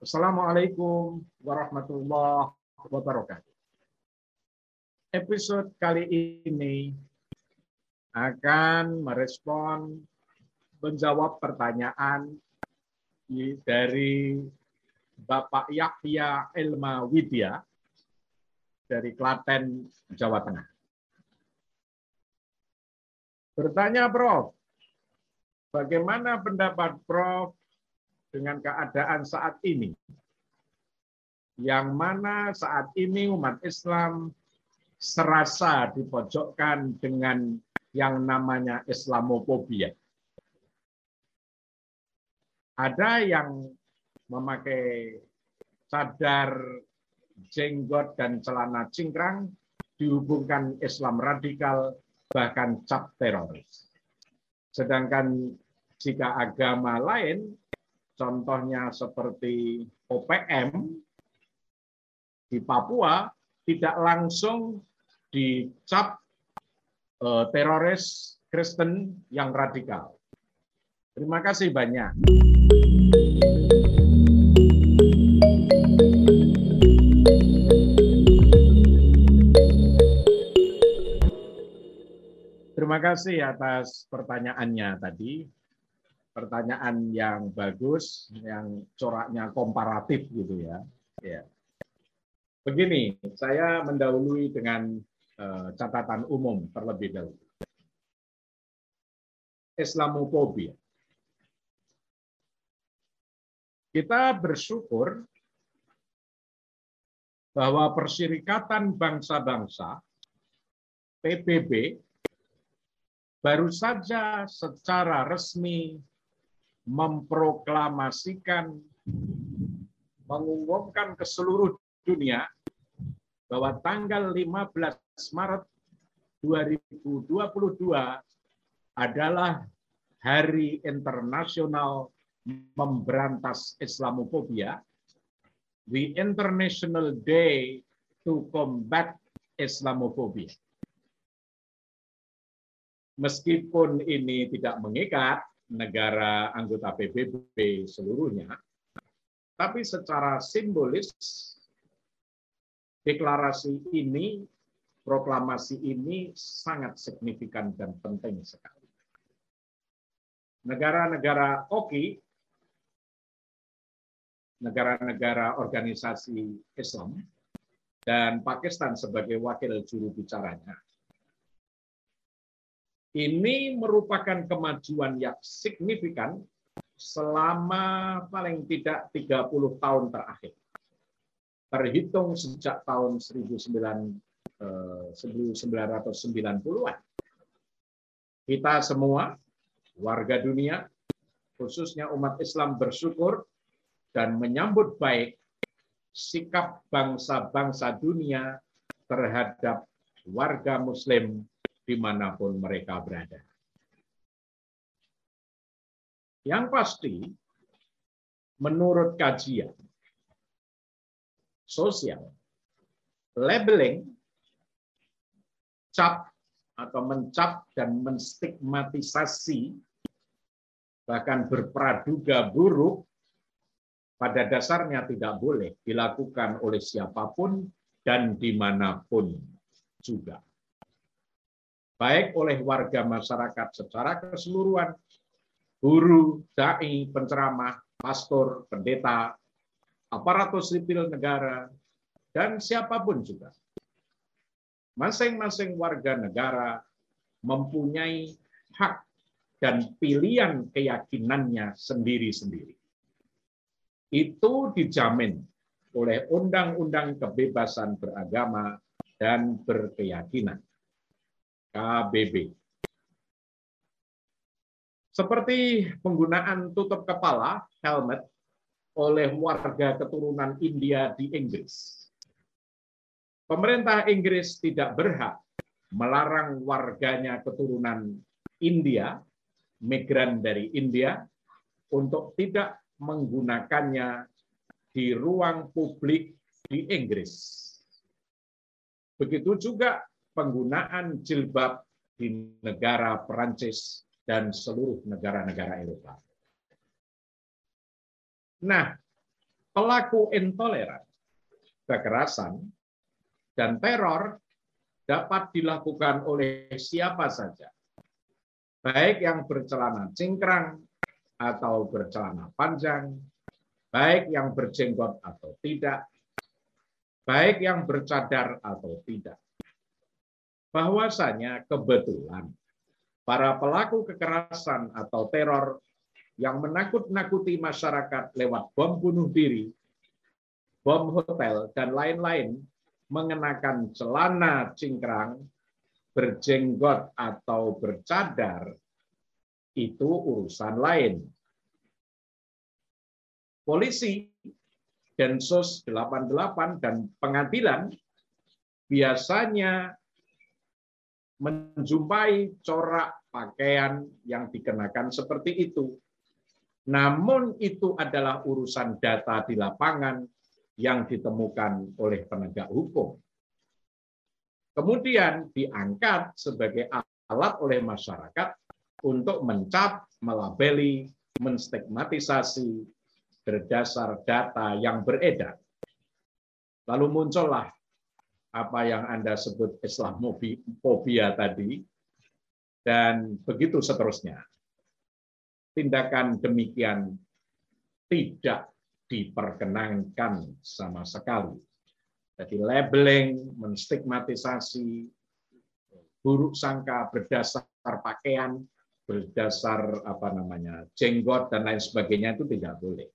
Assalamualaikum warahmatullahi wabarakatuh. Episode kali ini akan merespon menjawab pertanyaan dari Bapak Yahya Elma Widya dari Klaten, Jawa Tengah. Bertanya Prof, bagaimana pendapat Prof dengan keadaan saat ini? Yang mana saat ini umat Islam serasa dipojokkan dengan yang namanya Islamophobia. Ada yang memakai cadar, jenggot, dan celana cingkrang dihubungkan Islam radikal, bahkan cap teroris. Sedangkan jika agama lain contohnya seperti OPM di Papua tidak langsung dicap eh, teroris Kristen yang radikal. Terima kasih banyak. Terima kasih atas pertanyaannya tadi pertanyaan yang bagus, yang coraknya komparatif gitu ya. ya. Begini, saya mendahului dengan uh, catatan umum terlebih dahulu. Islamofobia. Kita bersyukur bahwa Persyirikatan Bangsa-Bangsa PBB baru saja secara resmi memproklamasikan, mengumumkan ke seluruh dunia bahwa tanggal 15 Maret 2022 adalah Hari Internasional Memberantas Islamophobia, the International Day to Combat Islamophobia. Meskipun ini tidak mengikat, negara anggota PBB seluruhnya, tapi secara simbolis deklarasi ini, proklamasi ini sangat signifikan dan penting sekali. Negara-negara OKI, negara-negara organisasi Islam, dan Pakistan sebagai wakil juru bicaranya ini merupakan kemajuan yang signifikan selama paling tidak 30 tahun terakhir. Terhitung sejak tahun 1990-an. Eh, Kita semua, warga dunia, khususnya umat Islam bersyukur dan menyambut baik sikap bangsa-bangsa dunia terhadap warga muslim di mana pun mereka berada. Yang pasti, menurut kajian sosial, labeling, cap atau mencap dan menstigmatisasi, bahkan berpraduga buruk, pada dasarnya tidak boleh dilakukan oleh siapa pun dan di mana pun juga baik oleh warga masyarakat secara keseluruhan, guru, dai, penceramah, pastor, pendeta, aparatus sipil negara, dan siapa pun juga. Masing-masing warga negara mempunyai hak dan pilihan keyakinannya sendiri-sendiri. Itu dijamin oleh Undang-Undang Kebebasan Beragama dan Berkeyakinan. KBB. Seperti penggunaan tutup kepala, helmet, oleh warga keturunan India di Inggris. Pemerintah Inggris tidak berhak melarang warganya keturunan India, migran dari India, untuk tidak menggunakannya di ruang publik di Inggris. Begitu juga penggunaan jilbab di negara Perancis dan seluruh negara-negara Eropa. Nah, pelaku intoleran, kekerasan, dan teror dapat dilakukan oleh siapa saja, baik yang bercelana cingkrang atau bercelana panjang, baik yang berjenggot atau tidak, baik yang bercadar atau tidak. Bahwasanya kebetulan para pelaku kekerasan atau teror yang menakut-nakuti masyarakat lewat bom bunuh diri, bom hotel, dan lain-lain mengenakan celana cingkrang, berjenggot atau bercadar, itu urusan lain. Polisi, Densus 88, dan pengadilan biasanya menjumpai corak pakaian yang dikenakan seperti itu. Namun itu adalah urusan data di lapangan yang ditemukan oleh penegak hukum. Kemudian diangkat sebagai alat oleh masyarakat untuk mencap, melabeli, menstigmatisasi berdasar data yang beredar. Lalu muncullah apa yang Anda sebut Islamophobia tadi, dan begitu seterusnya. Tindakan demikian tidak diperkenankan sama sekali. Jadi labeling, menstigmatisasi, buruk sangka berdasar pakaian, berdasar apa namanya jenggot dan lain sebagainya itu tidak boleh.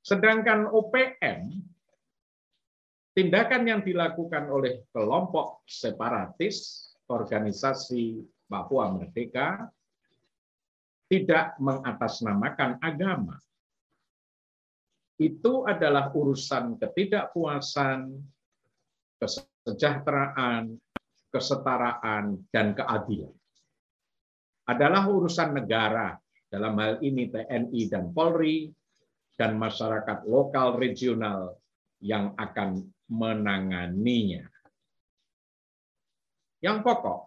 Sedangkan OPM, tindakan yang dilakukan oleh kelompok separatis, organisasi Papua Merdeka, tidak mengatasnamakan agama itu adalah urusan ketidakpuasan, kesejahteraan, kesetaraan, dan keadilan. Adalah urusan negara, dalam hal ini TNI dan Polri, dan masyarakat lokal regional yang akan menanganinya. Yang pokok,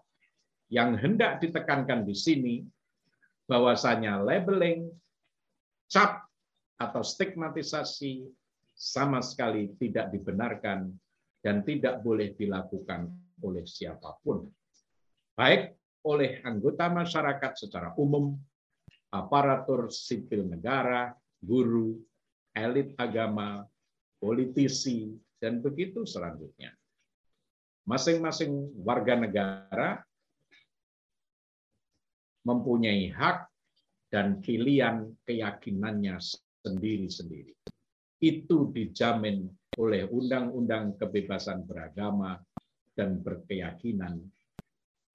yang hendak ditekankan di sini, bahwasanya labeling, cap atau stigmatisasi sama sekali tidak dibenarkan dan tidak boleh dilakukan oleh siapa pun. Baik oleh anggota masyarakat secara umum, aparatur sipil negara, guru, elit agama, politisi, dan begitu selanjutnya. Masing-masing warga negara mempunyai hak dan pilihan keyakinannya sendiri-sendiri. Itu dijamin oleh Undang-Undang Kebebasan Beragama dan Berkeyakinan,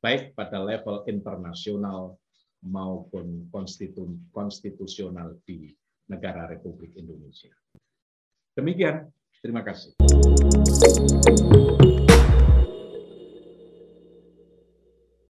baik pada level internasional maupun konstitusional di negara Republik Indonesia. Demikian, terima kasih.